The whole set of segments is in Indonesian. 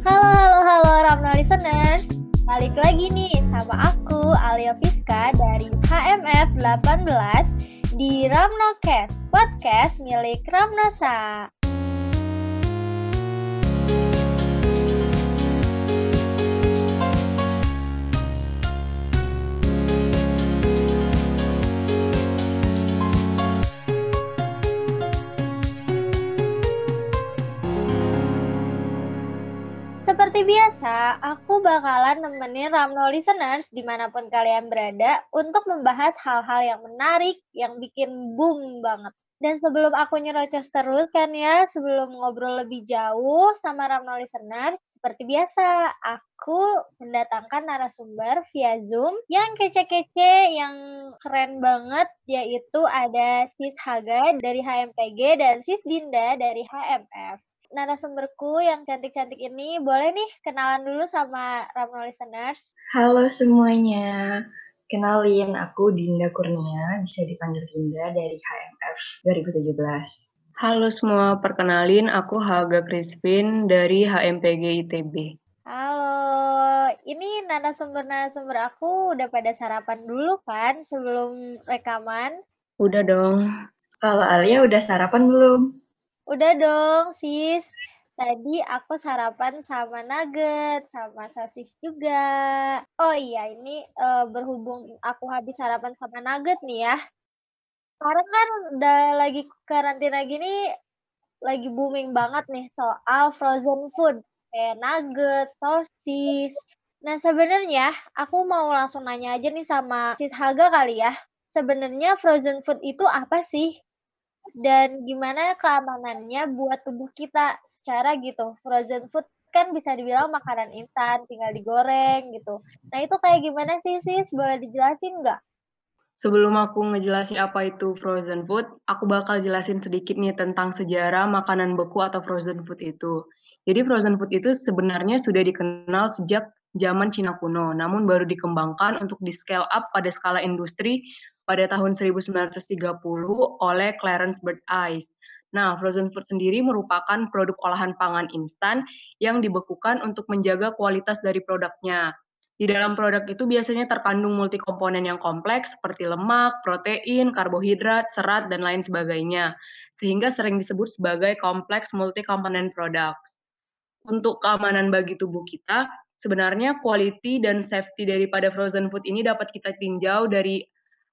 Halo, halo, halo Ramna listeners. Balik lagi nih sama aku Alia Fiska dari HMF 18 di Ramnocast, podcast milik Ramnasa. Seperti biasa, aku bakalan nemenin Ramno listeners di mana pun kalian berada untuk membahas hal-hal yang menarik, yang bikin boom banget. Dan sebelum aku nyerocos terus kan ya, sebelum ngobrol lebih jauh sama Ramno listeners, seperti biasa, aku mendatangkan narasumber via Zoom yang kece-kece, yang keren banget, yaitu ada Sis Haga dari HMPG dan Sis Dinda dari HMF narasumberku yang cantik-cantik ini boleh nih kenalan dulu sama Ramno listeners. Halo semuanya, kenalin aku Dinda Kurnia, bisa dipanggil Dinda dari HMF 2017. Halo semua, perkenalin aku Haga Crispin dari HMPG ITB. Halo, ini narasumber-narasumber aku udah pada sarapan dulu kan sebelum rekaman? Udah dong. Kalau Alia udah sarapan belum? Udah dong, sis. Tadi aku sarapan sama nugget, sama sosis juga. Oh iya, ini uh, berhubung aku habis sarapan sama nugget nih ya. Sekarang kan udah lagi karantina gini, lagi booming banget nih soal frozen food. Kayak nugget, sosis. Nah sebenarnya aku mau langsung nanya aja nih sama Sis Haga kali ya. Sebenarnya frozen food itu apa sih? Dan gimana keamanannya buat tubuh kita secara gitu. Frozen food kan bisa dibilang makanan instan, tinggal digoreng gitu. Nah itu kayak gimana sih sis? Boleh dijelasin nggak? Sebelum aku ngejelasin apa itu frozen food, aku bakal jelasin sedikit nih tentang sejarah makanan beku atau frozen food itu. Jadi frozen food itu sebenarnya sudah dikenal sejak zaman Cina kuno, namun baru dikembangkan untuk di scale up pada skala industri pada tahun 1930 oleh Clarence Bird Ice. Nah, frozen food sendiri merupakan produk olahan pangan instan yang dibekukan untuk menjaga kualitas dari produknya. Di dalam produk itu biasanya terkandung multi komponen yang kompleks seperti lemak, protein, karbohidrat, serat, dan lain sebagainya, sehingga sering disebut sebagai kompleks multi komponen products. Untuk keamanan bagi tubuh kita, sebenarnya quality dan safety daripada frozen food ini dapat kita tinjau dari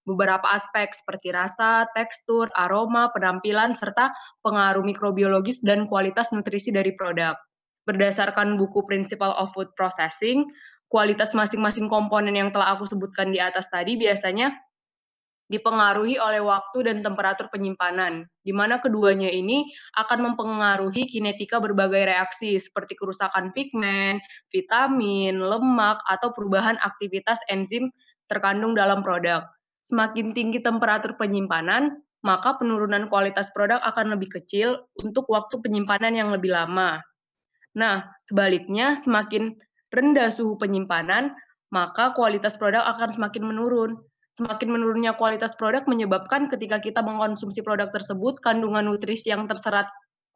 beberapa aspek seperti rasa, tekstur, aroma, penampilan, serta pengaruh mikrobiologis dan kualitas nutrisi dari produk. Berdasarkan buku Principle of Food Processing, kualitas masing-masing komponen yang telah aku sebutkan di atas tadi biasanya dipengaruhi oleh waktu dan temperatur penyimpanan, di mana keduanya ini akan mempengaruhi kinetika berbagai reaksi seperti kerusakan pigmen, vitamin, lemak, atau perubahan aktivitas enzim terkandung dalam produk. Semakin tinggi temperatur penyimpanan, maka penurunan kualitas produk akan lebih kecil untuk waktu penyimpanan yang lebih lama. Nah, sebaliknya, semakin rendah suhu penyimpanan, maka kualitas produk akan semakin menurun. Semakin menurunnya kualitas produk menyebabkan ketika kita mengkonsumsi produk tersebut, kandungan nutrisi yang terserat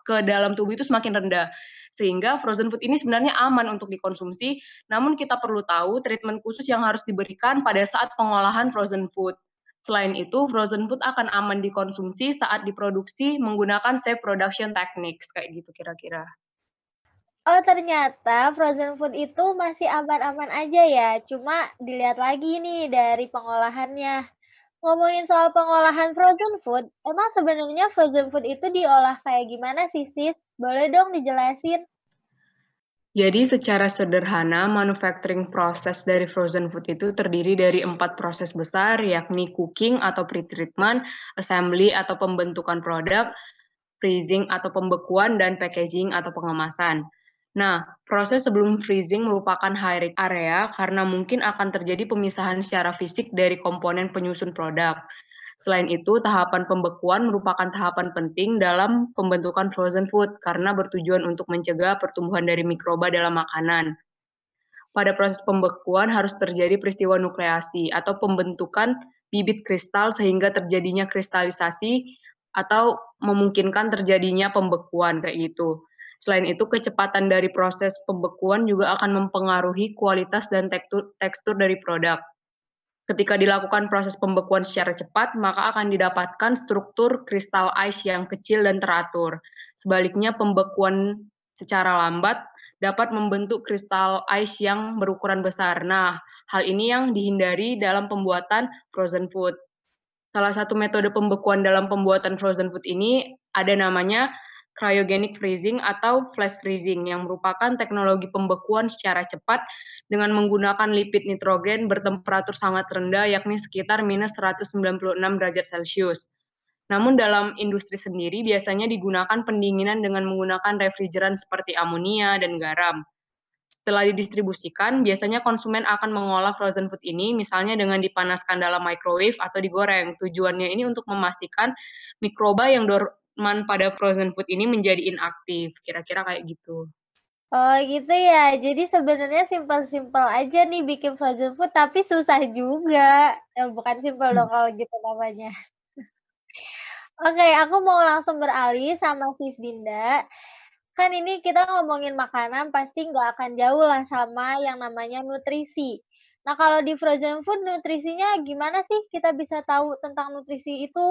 ke dalam tubuh itu semakin rendah. Sehingga frozen food ini sebenarnya aman untuk dikonsumsi, namun kita perlu tahu treatment khusus yang harus diberikan pada saat pengolahan frozen food. Selain itu, frozen food akan aman dikonsumsi saat diproduksi menggunakan safe production techniques, kayak gitu kira-kira. Oh, ternyata frozen food itu masih aman-aman aja ya. Cuma dilihat lagi nih dari pengolahannya. Ngomongin soal pengolahan frozen food, emang sebenarnya frozen food itu diolah kayak gimana sih, Sis? Boleh dong dijelasin? Jadi secara sederhana, manufacturing proses dari frozen food itu terdiri dari empat proses besar, yakni cooking atau pre-treatment, assembly atau pembentukan produk, freezing atau pembekuan, dan packaging atau pengemasan. Nah, proses sebelum freezing merupakan high risk area karena mungkin akan terjadi pemisahan secara fisik dari komponen penyusun produk. Selain itu, tahapan pembekuan merupakan tahapan penting dalam pembentukan frozen food karena bertujuan untuk mencegah pertumbuhan dari mikroba dalam makanan. Pada proses pembekuan harus terjadi peristiwa nukleasi atau pembentukan bibit kristal sehingga terjadinya kristalisasi atau memungkinkan terjadinya pembekuan kayak gitu. Selain itu, kecepatan dari proses pembekuan juga akan mempengaruhi kualitas dan tekstur, tekstur dari produk. Ketika dilakukan proses pembekuan secara cepat, maka akan didapatkan struktur kristal ice yang kecil dan teratur. Sebaliknya, pembekuan secara lambat dapat membentuk kristal ice yang berukuran besar. Nah, hal ini yang dihindari dalam pembuatan frozen food. Salah satu metode pembekuan dalam pembuatan frozen food ini ada namanya cryogenic freezing atau flash freezing yang merupakan teknologi pembekuan secara cepat dengan menggunakan lipid nitrogen bertemperatur sangat rendah yakni sekitar minus 196 derajat Celcius. Namun dalam industri sendiri biasanya digunakan pendinginan dengan menggunakan refrigeran seperti amonia dan garam. Setelah didistribusikan, biasanya konsumen akan mengolah frozen food ini misalnya dengan dipanaskan dalam microwave atau digoreng. Tujuannya ini untuk memastikan mikroba yang dorman pada frozen food ini menjadi inaktif. Kira-kira kayak gitu. Oh gitu ya, jadi sebenarnya simpel-simpel aja nih bikin frozen food, tapi susah juga. Ya bukan simpel dong hmm. kalau gitu namanya. Oke, aku mau langsung beralih sama Sis Dinda. Kan ini kita ngomongin makanan pasti nggak akan jauh lah sama yang namanya nutrisi. Nah kalau di frozen food nutrisinya gimana sih kita bisa tahu tentang nutrisi itu?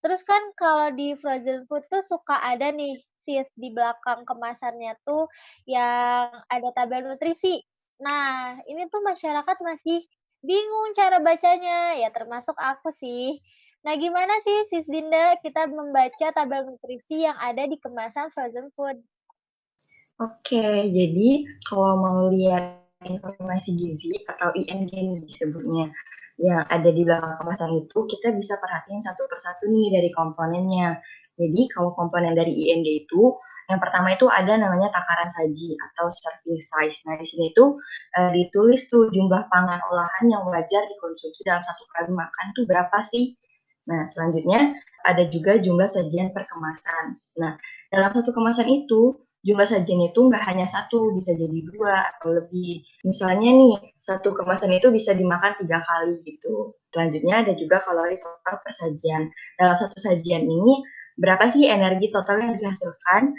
Terus kan kalau di frozen food tuh suka ada nih sis di belakang kemasannya tuh yang ada tabel nutrisi. Nah, ini tuh masyarakat masih bingung cara bacanya, ya termasuk aku sih. Nah, gimana sih Sis Dinda kita membaca tabel nutrisi yang ada di kemasan frozen food? Oke, jadi kalau mau lihat informasi gizi atau ING disebutnya yang ada di belakang kemasan itu, kita bisa perhatiin satu persatu nih dari komponennya. Jadi kalau komponen dari IND itu yang pertama itu ada namanya takaran saji atau serving size. Nah, di sini itu e, ditulis tuh jumlah pangan olahan yang wajar dikonsumsi dalam satu kali makan tuh berapa sih? Nah, selanjutnya ada juga jumlah sajian per kemasan. Nah, dalam satu kemasan itu jumlah sajian itu nggak hanya satu, bisa jadi dua atau lebih. Misalnya nih, satu kemasan itu bisa dimakan tiga kali gitu. Selanjutnya ada juga kalori total per sajian. Dalam satu sajian ini berapa sih energi total yang dihasilkan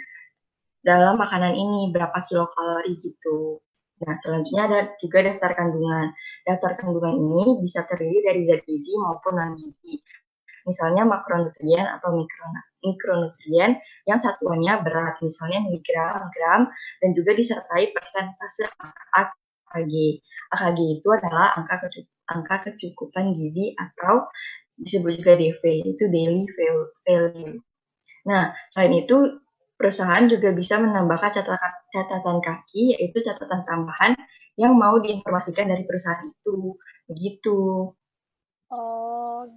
dalam makanan ini, berapa kilokalori gitu. Nah, selanjutnya ada juga daftar kandungan. Daftar kandungan ini bisa terdiri dari zat gizi maupun non-gizi. Misalnya makronutrien atau mikro, mikronutrien yang satuannya berat, misalnya miligram, gram, dan juga disertai persentase AKG. AKG itu adalah angka, angka kecukupan gizi atau disebut juga DV, itu daily value. Nah, selain itu perusahaan juga bisa menambahkan catatan, catatan kaki, yaitu catatan tambahan yang mau diinformasikan dari perusahaan itu. Begitu. Oh,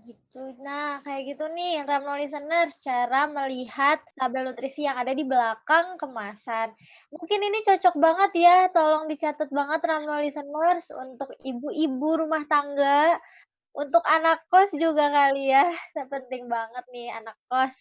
gitu. Nah, kayak gitu nih, Ramno listeners, cara melihat tabel nutrisi yang ada di belakang kemasan. Mungkin ini cocok banget ya, tolong dicatat banget Ramno listeners untuk ibu-ibu rumah tangga, untuk anak kos juga kali ya. Penting banget nih anak kos.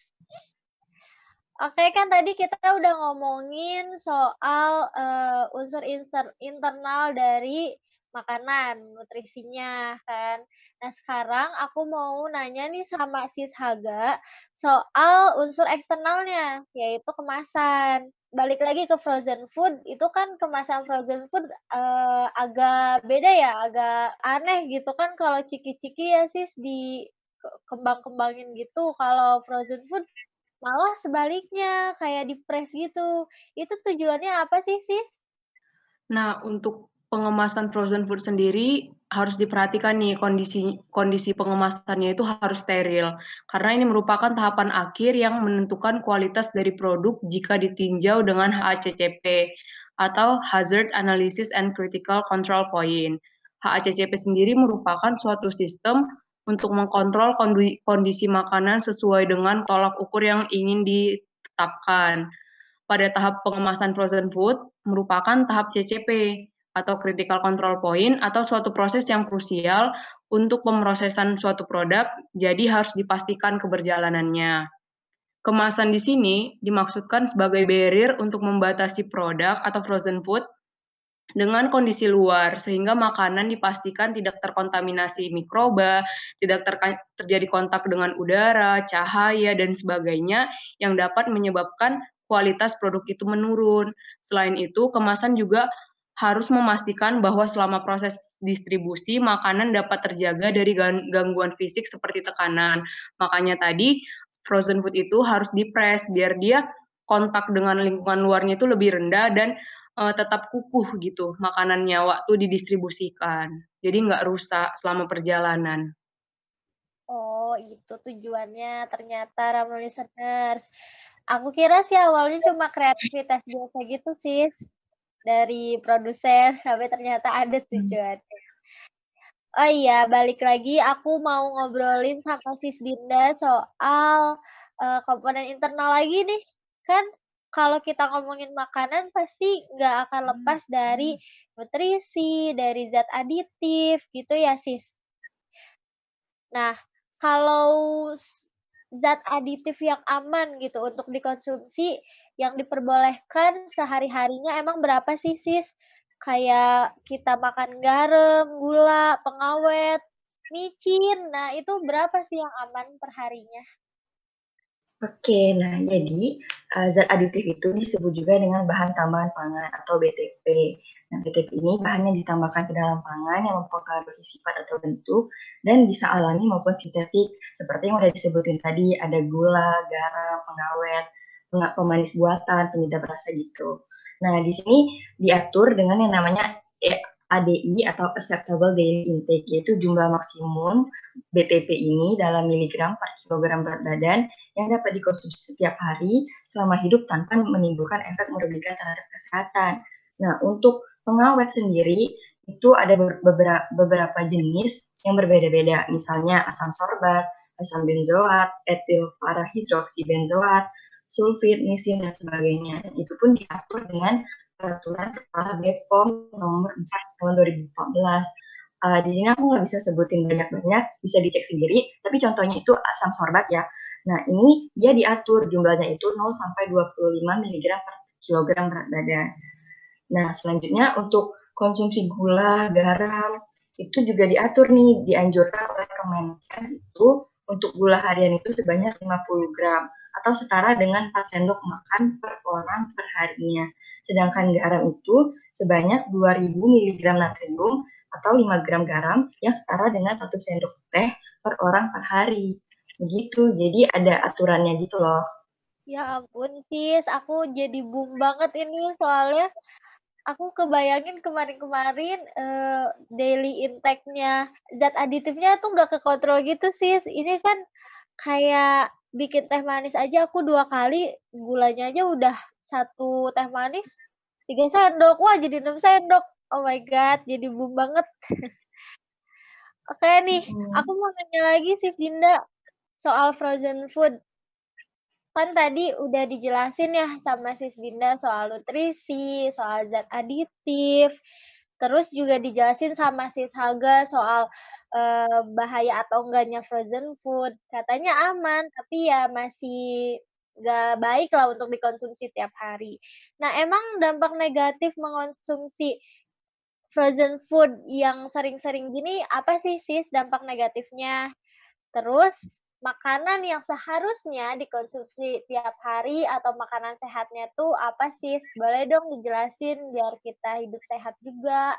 Oke, kan tadi kita udah ngomongin soal uh, unsur inter internal dari makanan, nutrisinya kan. Nah, sekarang aku mau nanya nih sama Sis Haga soal unsur eksternalnya, yaitu kemasan. Balik lagi ke frozen food, itu kan kemasan frozen food uh, agak beda ya, agak aneh gitu kan kalau ciki-ciki ya Sis di kembang-kembangin gitu. Kalau frozen food Malah sebaliknya, kayak di-press gitu. Itu tujuannya apa sih, Sis? Nah, untuk pengemasan frozen food sendiri harus diperhatikan nih kondisi kondisi pengemasannya itu harus steril karena ini merupakan tahapan akhir yang menentukan kualitas dari produk jika ditinjau dengan HACCP atau Hazard Analysis and Critical Control Point. HACCP sendiri merupakan suatu sistem untuk mengkontrol kondisi makanan sesuai dengan tolak ukur yang ingin ditetapkan. Pada tahap pengemasan frozen food merupakan tahap CCP atau critical control point atau suatu proses yang krusial untuk pemrosesan suatu produk, jadi harus dipastikan keberjalanannya. Kemasan di sini dimaksudkan sebagai barrier untuk membatasi produk atau frozen food dengan kondisi luar sehingga makanan dipastikan tidak terkontaminasi mikroba, tidak ter terjadi kontak dengan udara, cahaya dan sebagainya yang dapat menyebabkan kualitas produk itu menurun. Selain itu, kemasan juga harus memastikan bahwa selama proses distribusi makanan dapat terjaga dari gangguan fisik seperti tekanan. Makanya tadi frozen food itu harus dipres biar dia kontak dengan lingkungan luarnya itu lebih rendah dan uh, tetap kukuh gitu makanannya waktu didistribusikan. Jadi nggak rusak selama perjalanan. Oh, itu tujuannya ternyata Ramon listeners. Aku kira sih awalnya cuma kreativitas biasa gitu, sis dari produser tapi ternyata ada hmm. tujuannya. Oh iya, balik lagi aku mau ngobrolin sama Sis Dinda soal uh, komponen internal lagi nih. Kan kalau kita ngomongin makanan pasti nggak akan hmm, lepas dari hmm. nutrisi, dari zat aditif gitu ya Sis. Nah, kalau zat aditif yang aman gitu untuk dikonsumsi yang diperbolehkan sehari-harinya emang berapa sih sis? Kayak kita makan garam, gula, pengawet, micin. Nah, itu berapa sih yang aman perharinya? Oke, nah jadi uh, zat aditif itu disebut juga dengan bahan tambahan pangan atau BTP. Nah, BTP ini bahannya ditambahkan ke dalam pangan yang mempengaruhi sifat atau bentuk dan bisa alami maupun sintetik. Seperti yang udah disebutin tadi, ada gula, garam, pengawet, pemanis buatan, penyedap rasa gitu. Nah, di sini diatur dengan yang namanya ADI atau Acceptable Daily Intake, yaitu jumlah maksimum BTP ini dalam miligram per kilogram berat badan yang dapat dikonsumsi setiap hari selama hidup tanpa menimbulkan efek merugikan terhadap kesehatan. Nah, untuk pengawet sendiri itu ada beberapa, beberapa jenis yang berbeda-beda, misalnya asam sorbat, asam benzoat, etil parahidroksibenzoat, sulfit, misin, dan sebagainya. Itu pun diatur dengan peraturan kepala BPOM nomor 4 tahun 2014. Uh, di sini aku nggak bisa sebutin banyak-banyak, bisa dicek sendiri, tapi contohnya itu asam sorbat ya. Nah, ini dia diatur jumlahnya itu 0 sampai 25 mg per kilogram berat badan. Nah, selanjutnya untuk konsumsi gula, garam, itu juga diatur nih, dianjurkan oleh Kemenkes itu untuk gula harian itu sebanyak 50 gram atau setara dengan 4 sendok makan per orang per harinya. Sedangkan garam itu sebanyak 2000 mg natrium atau 5 gram garam yang setara dengan 1 sendok teh per orang per hari. Begitu, jadi ada aturannya gitu loh. Ya ampun sis, aku jadi boom banget ini soalnya aku kebayangin kemarin-kemarin uh, daily intake-nya zat aditifnya tuh nggak kekontrol gitu sis. Ini kan kayak bikin teh manis aja aku dua kali gulanya aja udah satu teh manis tiga sendok. Wah jadi enam sendok. Oh my god jadi boom banget. Oke nih hmm. aku mau nanya lagi sih Dinda soal frozen food. Kan tadi udah dijelasin ya sama Sis Dinda soal nutrisi, soal zat aditif, terus juga dijelasin sama Sis Haga soal uh, bahaya atau enggaknya frozen food. Katanya aman, tapi ya masih nggak baik lah untuk dikonsumsi tiap hari. Nah, emang dampak negatif mengonsumsi frozen food yang sering-sering gini apa sih sis dampak negatifnya? Terus makanan yang seharusnya dikonsumsi tiap hari atau makanan sehatnya tuh apa sih? Boleh dong dijelasin biar kita hidup sehat juga.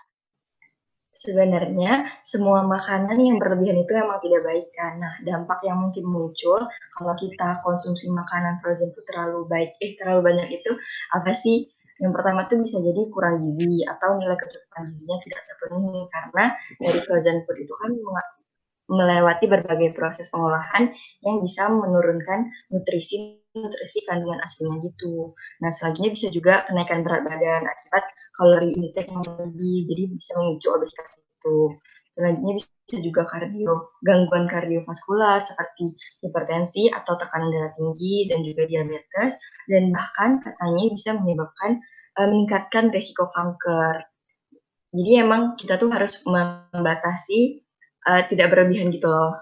Sebenarnya semua makanan yang berlebihan itu emang tidak baik kan. Nah, dampak yang mungkin muncul kalau kita konsumsi makanan frozen food terlalu baik, eh terlalu banyak itu apa sih? Yang pertama tuh bisa jadi kurang gizi atau nilai kecukupan gizinya tidak terpenuhi karena dari frozen food itu kan melewati berbagai proses pengolahan yang bisa menurunkan nutrisi nutrisi kandungan aslinya gitu. Nah, selanjutnya bisa juga kenaikan berat badan akibat kalori intake yang lebih, jadi bisa memicu obesitas itu. Selanjutnya bisa juga kardio, gangguan kardiovaskular seperti hipertensi atau tekanan darah tinggi dan juga diabetes, dan bahkan katanya bisa menyebabkan uh, meningkatkan resiko kanker. Jadi emang kita tuh harus membatasi uh, tidak berlebihan gitu loh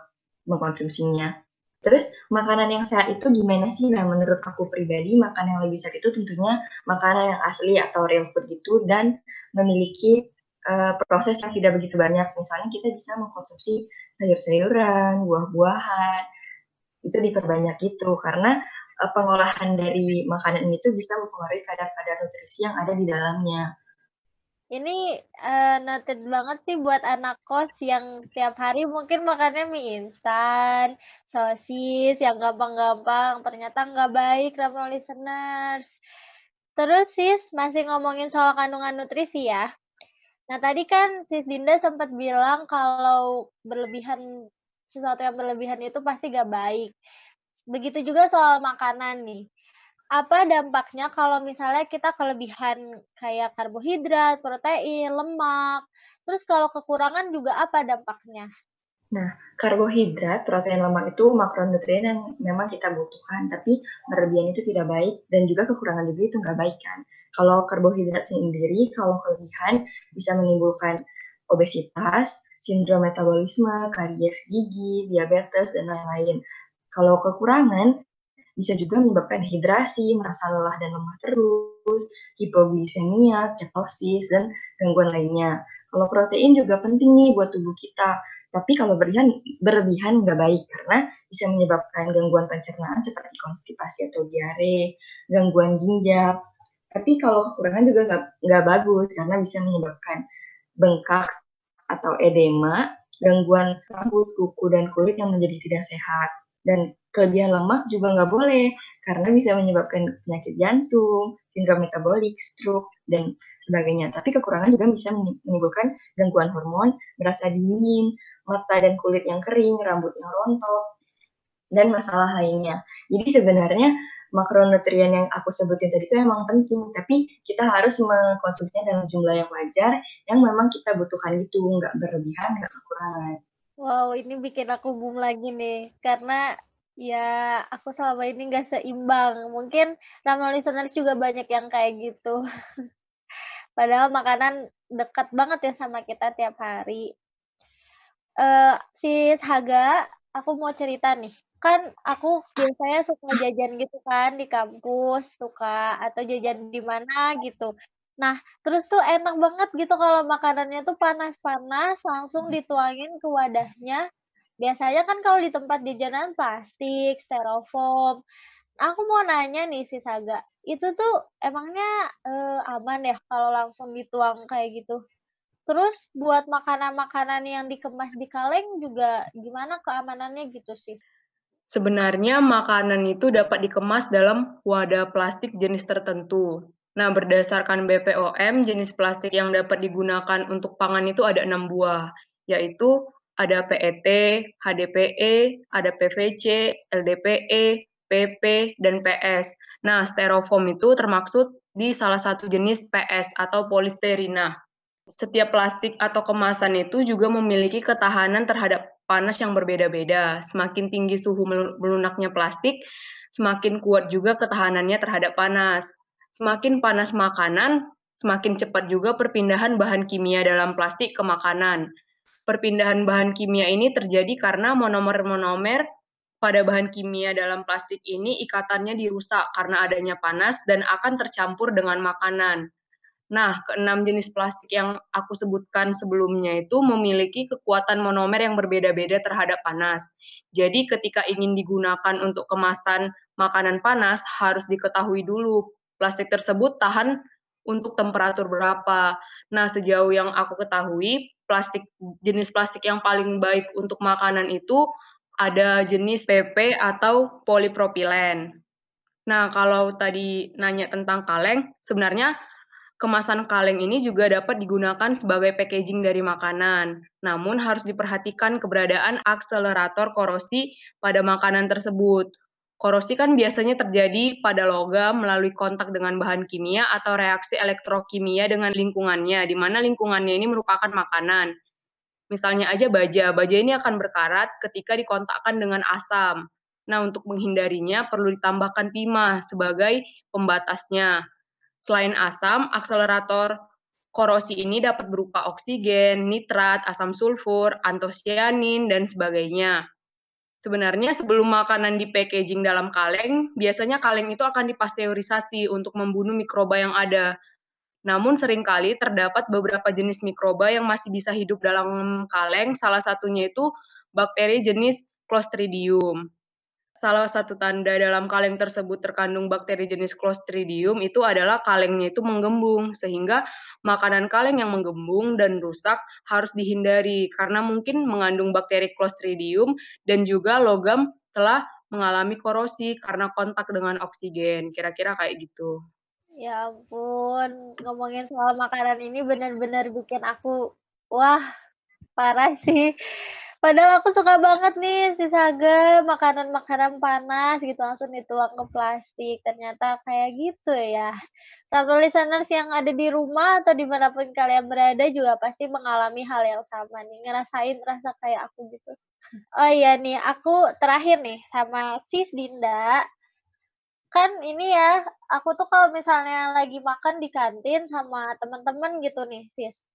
mengkonsumsinya. Terus makanan yang sehat itu gimana sih? Nah menurut aku pribadi makanan yang lebih sehat itu tentunya makanan yang asli atau real food gitu dan memiliki uh, proses yang tidak begitu banyak. Misalnya kita bisa mengkonsumsi sayur-sayuran, buah-buahan, itu diperbanyak gitu karena uh, pengolahan dari makanan itu bisa mempengaruhi kadar-kadar nutrisi yang ada di dalamnya. Ini uh, noted banget sih buat anak kos yang tiap hari mungkin makannya mie instan, sosis yang gampang-gampang, ternyata nggak baik Ramah listeners. Terus sis, masih ngomongin soal kandungan nutrisi ya. Nah tadi kan sis Dinda sempat bilang kalau berlebihan sesuatu yang berlebihan itu pasti gak baik. Begitu juga soal makanan nih apa dampaknya kalau misalnya kita kelebihan kayak karbohidrat, protein, lemak, terus kalau kekurangan juga apa dampaknya? Nah, karbohidrat, protein, lemak itu makronutrien yang memang kita butuhkan, tapi berlebihan itu tidak baik dan juga kekurangan juga itu nggak baik kan. Kalau karbohidrat sendiri, kalau kelebihan bisa menimbulkan obesitas, sindrom metabolisme, karies gigi, diabetes, dan lain-lain. Kalau kekurangan, bisa juga menyebabkan hidrasi, merasa lelah dan lemah terus, hipoglisemia, ketosis, dan gangguan lainnya. Kalau protein juga penting nih buat tubuh kita, tapi kalau berlebihan, berlebihan nggak baik karena bisa menyebabkan gangguan pencernaan seperti konstipasi atau diare, gangguan ginjal. Tapi kalau kekurangan juga nggak, nggak bagus karena bisa menyebabkan bengkak atau edema, gangguan rambut, kuku, dan kulit yang menjadi tidak sehat. Dan kelebihan lemak juga nggak boleh karena bisa menyebabkan penyakit jantung, sindrom metabolik, stroke, dan sebagainya. Tapi kekurangan juga bisa menimbulkan gangguan hormon, merasa dingin, mata dan kulit yang kering, rambut yang rontok, dan masalah lainnya. Jadi sebenarnya makronutrien yang aku sebutin tadi itu emang penting, tapi kita harus mengkonsumsinya dalam jumlah yang wajar, yang memang kita butuhkan itu, nggak berlebihan, nggak kekurangan. Wow, ini bikin aku boom lagi nih, karena Ya, aku selama ini nggak seimbang. Mungkin Ramah listeners juga banyak yang kayak gitu. Padahal makanan dekat banget ya sama kita tiap hari. Uh, Sis Haga, aku mau cerita nih. Kan aku biasanya suka jajan gitu kan di kampus, suka atau jajan di mana gitu. Nah, terus tuh enak banget gitu kalau makanannya tuh panas-panas, langsung dituangin ke wadahnya, Biasanya kan kalau di tempat jajanan plastik, styrofoam. Aku mau nanya nih si Saga, itu tuh emangnya eh, aman ya kalau langsung dituang kayak gitu? Terus buat makanan-makanan yang dikemas di kaleng juga gimana keamanannya gitu sih? Sebenarnya makanan itu dapat dikemas dalam wadah plastik jenis tertentu. Nah, berdasarkan BPOM, jenis plastik yang dapat digunakan untuk pangan itu ada enam buah, yaitu ada PET, HDPE, ada PVC, LDPE, PP, dan PS. Nah, styrofoam itu termaksud di salah satu jenis PS atau polisterina. Setiap plastik atau kemasan itu juga memiliki ketahanan terhadap panas yang berbeda-beda. Semakin tinggi suhu melunaknya plastik, semakin kuat juga ketahanannya terhadap panas. Semakin panas makanan, semakin cepat juga perpindahan bahan kimia dalam plastik ke makanan perpindahan bahan kimia ini terjadi karena monomer-monomer pada bahan kimia dalam plastik ini ikatannya dirusak karena adanya panas dan akan tercampur dengan makanan. Nah, keenam jenis plastik yang aku sebutkan sebelumnya itu memiliki kekuatan monomer yang berbeda-beda terhadap panas. Jadi, ketika ingin digunakan untuk kemasan makanan panas, harus diketahui dulu plastik tersebut tahan untuk temperatur berapa. Nah, sejauh yang aku ketahui, plastik jenis plastik yang paling baik untuk makanan itu ada jenis PP atau polipropilen. Nah, kalau tadi nanya tentang kaleng, sebenarnya kemasan kaleng ini juga dapat digunakan sebagai packaging dari makanan. Namun harus diperhatikan keberadaan akselerator korosi pada makanan tersebut. Korosi kan biasanya terjadi pada logam melalui kontak dengan bahan kimia atau reaksi elektrokimia dengan lingkungannya, di mana lingkungannya ini merupakan makanan. Misalnya aja baja, baja ini akan berkarat ketika dikontakkan dengan asam. Nah, untuk menghindarinya perlu ditambahkan timah sebagai pembatasnya. Selain asam, akselerator korosi ini dapat berupa oksigen, nitrat, asam sulfur, antosianin, dan sebagainya. Sebenarnya sebelum makanan di packaging dalam kaleng, biasanya kaleng itu akan dipasteurisasi untuk membunuh mikroba yang ada. Namun sering kali terdapat beberapa jenis mikroba yang masih bisa hidup dalam kaleng, salah satunya itu bakteri jenis Clostridium. Salah satu tanda dalam kaleng tersebut terkandung bakteri jenis Clostridium itu adalah kalengnya itu menggembung sehingga makanan kaleng yang menggembung dan rusak harus dihindari karena mungkin mengandung bakteri Clostridium dan juga logam telah mengalami korosi karena kontak dengan oksigen. Kira-kira kayak gitu. Ya ampun, ngomongin soal makanan ini benar-benar bikin aku wah, parah sih. Padahal aku suka banget nih si Saga makanan-makanan panas gitu langsung dituang ke plastik. Ternyata kayak gitu ya. Nah, listeners yang ada di rumah atau di mana pun kalian berada juga pasti mengalami hal yang sama nih. Ngerasain rasa kayak aku gitu. Oh iya nih, aku terakhir nih sama sis Dinda. Kan ini ya, aku tuh kalau misalnya lagi makan di kantin sama teman-teman gitu nih sis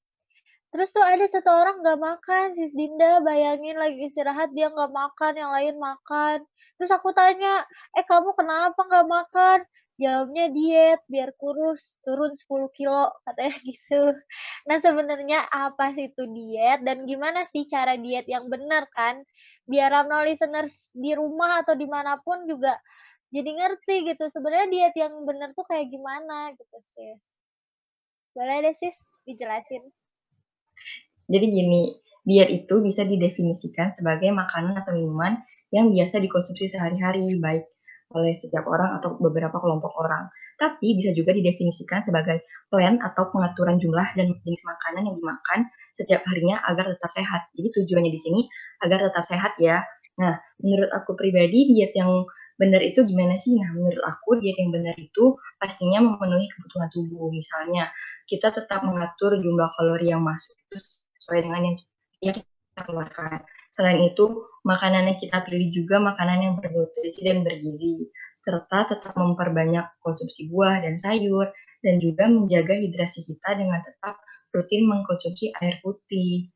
Terus tuh ada satu orang nggak makan, sis Dinda, bayangin lagi istirahat dia nggak makan, yang lain makan. Terus aku tanya, "Eh, kamu kenapa nggak makan?" Jawabnya, "Diet, biar kurus, turun 10 kilo," katanya gitu. Nah, sebenarnya apa sih itu diet dan gimana sih cara diet yang benar kan? Biar Ramno listeners di rumah atau di mana pun juga jadi ngerti gitu, sebenarnya diet yang benar tuh kayak gimana gitu, Sis. Boleh deh, Sis, dijelasin. Jadi gini, diet itu bisa didefinisikan sebagai makanan atau minuman yang biasa dikonsumsi sehari-hari, baik oleh setiap orang atau beberapa kelompok orang. Tapi bisa juga didefinisikan sebagai plan atau pengaturan jumlah dan jenis makanan yang dimakan setiap harinya agar tetap sehat. Jadi tujuannya di sini agar tetap sehat ya. Nah, menurut aku pribadi diet yang benar itu gimana sih? Nah, menurut aku diet yang benar itu pastinya memenuhi kebutuhan tubuh. Misalnya, kita tetap mengatur jumlah kalori yang masuk sesuai dengan yang, kita keluarkan. Selain itu, makanan yang kita pilih juga makanan yang bernutrisi dan bergizi, serta tetap memperbanyak konsumsi buah dan sayur, dan juga menjaga hidrasi kita dengan tetap rutin mengkonsumsi air putih.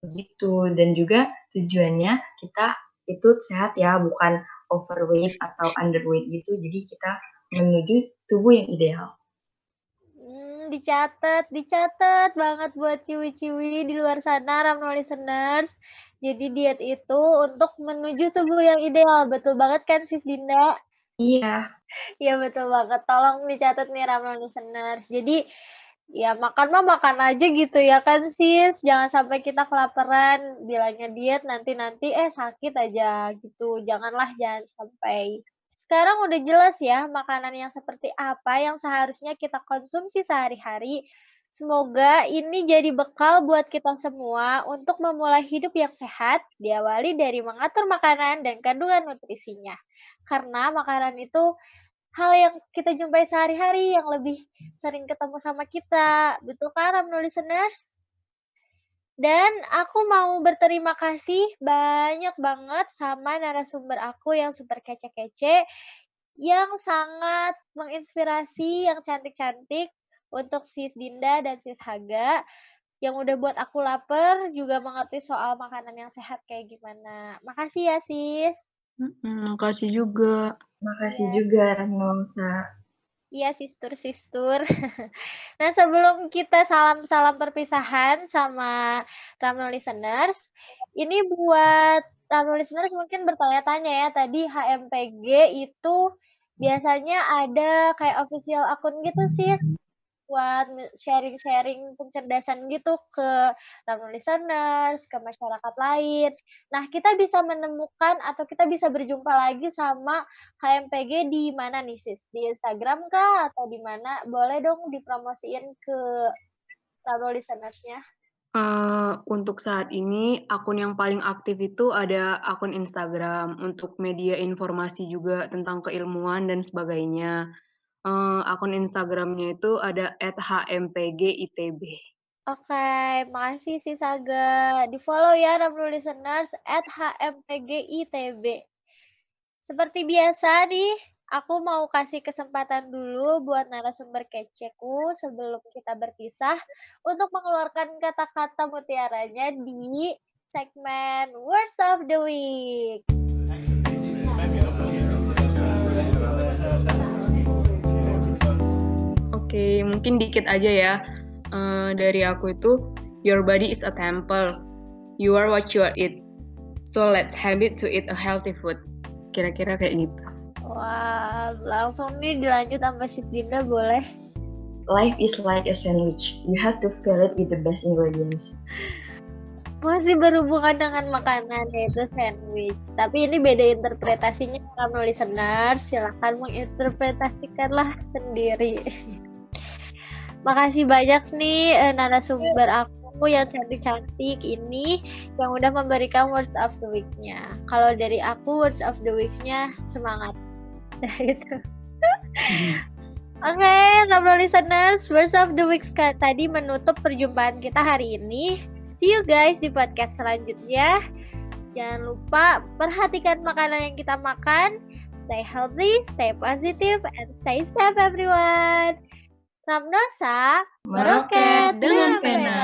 Begitu, dan juga tujuannya kita itu sehat ya, bukan overweight atau underweight gitu, jadi kita menuju tubuh yang ideal dicatat, dicatat banget buat ciwi-ciwi di luar sana, Ramno listeners. Jadi diet itu untuk menuju tubuh yang ideal. Betul banget kan, Sis Dinda? Iya. Iya, betul banget. Tolong dicatat nih, Ramno listeners. Jadi, ya makan mah makan aja gitu ya kan, Sis. Jangan sampai kita kelaparan, bilangnya diet, nanti-nanti eh sakit aja gitu. Janganlah, jangan sampai. Sekarang udah jelas ya makanan yang seperti apa yang seharusnya kita konsumsi sehari-hari. Semoga ini jadi bekal buat kita semua untuk memulai hidup yang sehat, diawali dari mengatur makanan dan kandungan nutrisinya. Karena makanan itu hal yang kita jumpai sehari-hari yang lebih sering ketemu sama kita. Betul kan, Ramno listeners? Dan aku mau berterima kasih banyak banget sama narasumber aku yang super kece-kece, yang sangat menginspirasi, yang cantik-cantik untuk Sis Dinda dan Sis Haga, yang udah buat aku lapar, juga mengerti soal makanan yang sehat kayak gimana. Makasih ya, Sis. Makasih juga. Makasih ya. juga, Ranosa. Iya, sistur-sistur. nah, sebelum kita salam-salam perpisahan sama Ramno listeners, ini buat Ramno listeners mungkin bertanya-tanya ya, tadi HMPG itu biasanya ada kayak official akun gitu sih buat sharing-sharing pencerdasan gitu ke listeners, ke masyarakat lain. Nah, kita bisa menemukan atau kita bisa berjumpa lagi sama HMPG di mana nih, Sis? Di Instagram kah? Atau di mana? Boleh dong dipromosiin ke listenersnya. Uh, untuk saat ini, akun yang paling aktif itu ada akun Instagram untuk media informasi juga tentang keilmuan dan sebagainya uh, akun Instagramnya itu ada @hmpgitb. Oke, makasih sih Saga. Di follow ya Ramlu listeners @hmpgitb. Seperti biasa nih, aku mau kasih kesempatan dulu buat narasumber keceku sebelum kita berpisah untuk mengeluarkan kata-kata mutiaranya di segmen Words of the Week. Okay, mungkin dikit aja ya. Uh, dari aku itu, your body is a temple. You are what you eat. So let's habit to eat a healthy food. kira-kira kayak gitu. Wah, langsung nih dilanjut sampai Sis Dinda boleh? Life is like a sandwich. You have to fill it with the best ingredients. Masih berhubungan dengan makanan yaitu sandwich. Tapi ini beda interpretasinya kamu listeners. Silahkan menginterpretasikanlah sendiri. Makasih banyak nih eh, narasumber aku yang cantik-cantik ini yang udah memberikan words of the week-nya. Kalau dari aku words of the week-nya semangat. gitu. Oke, okay, ngobrol listeners, words of the week tadi menutup perjumpaan kita hari ini. See you guys di podcast selanjutnya. Jangan lupa perhatikan makanan yang kita makan. Stay healthy, stay positive, and stay safe everyone. Ramnosa meroket dengan pena.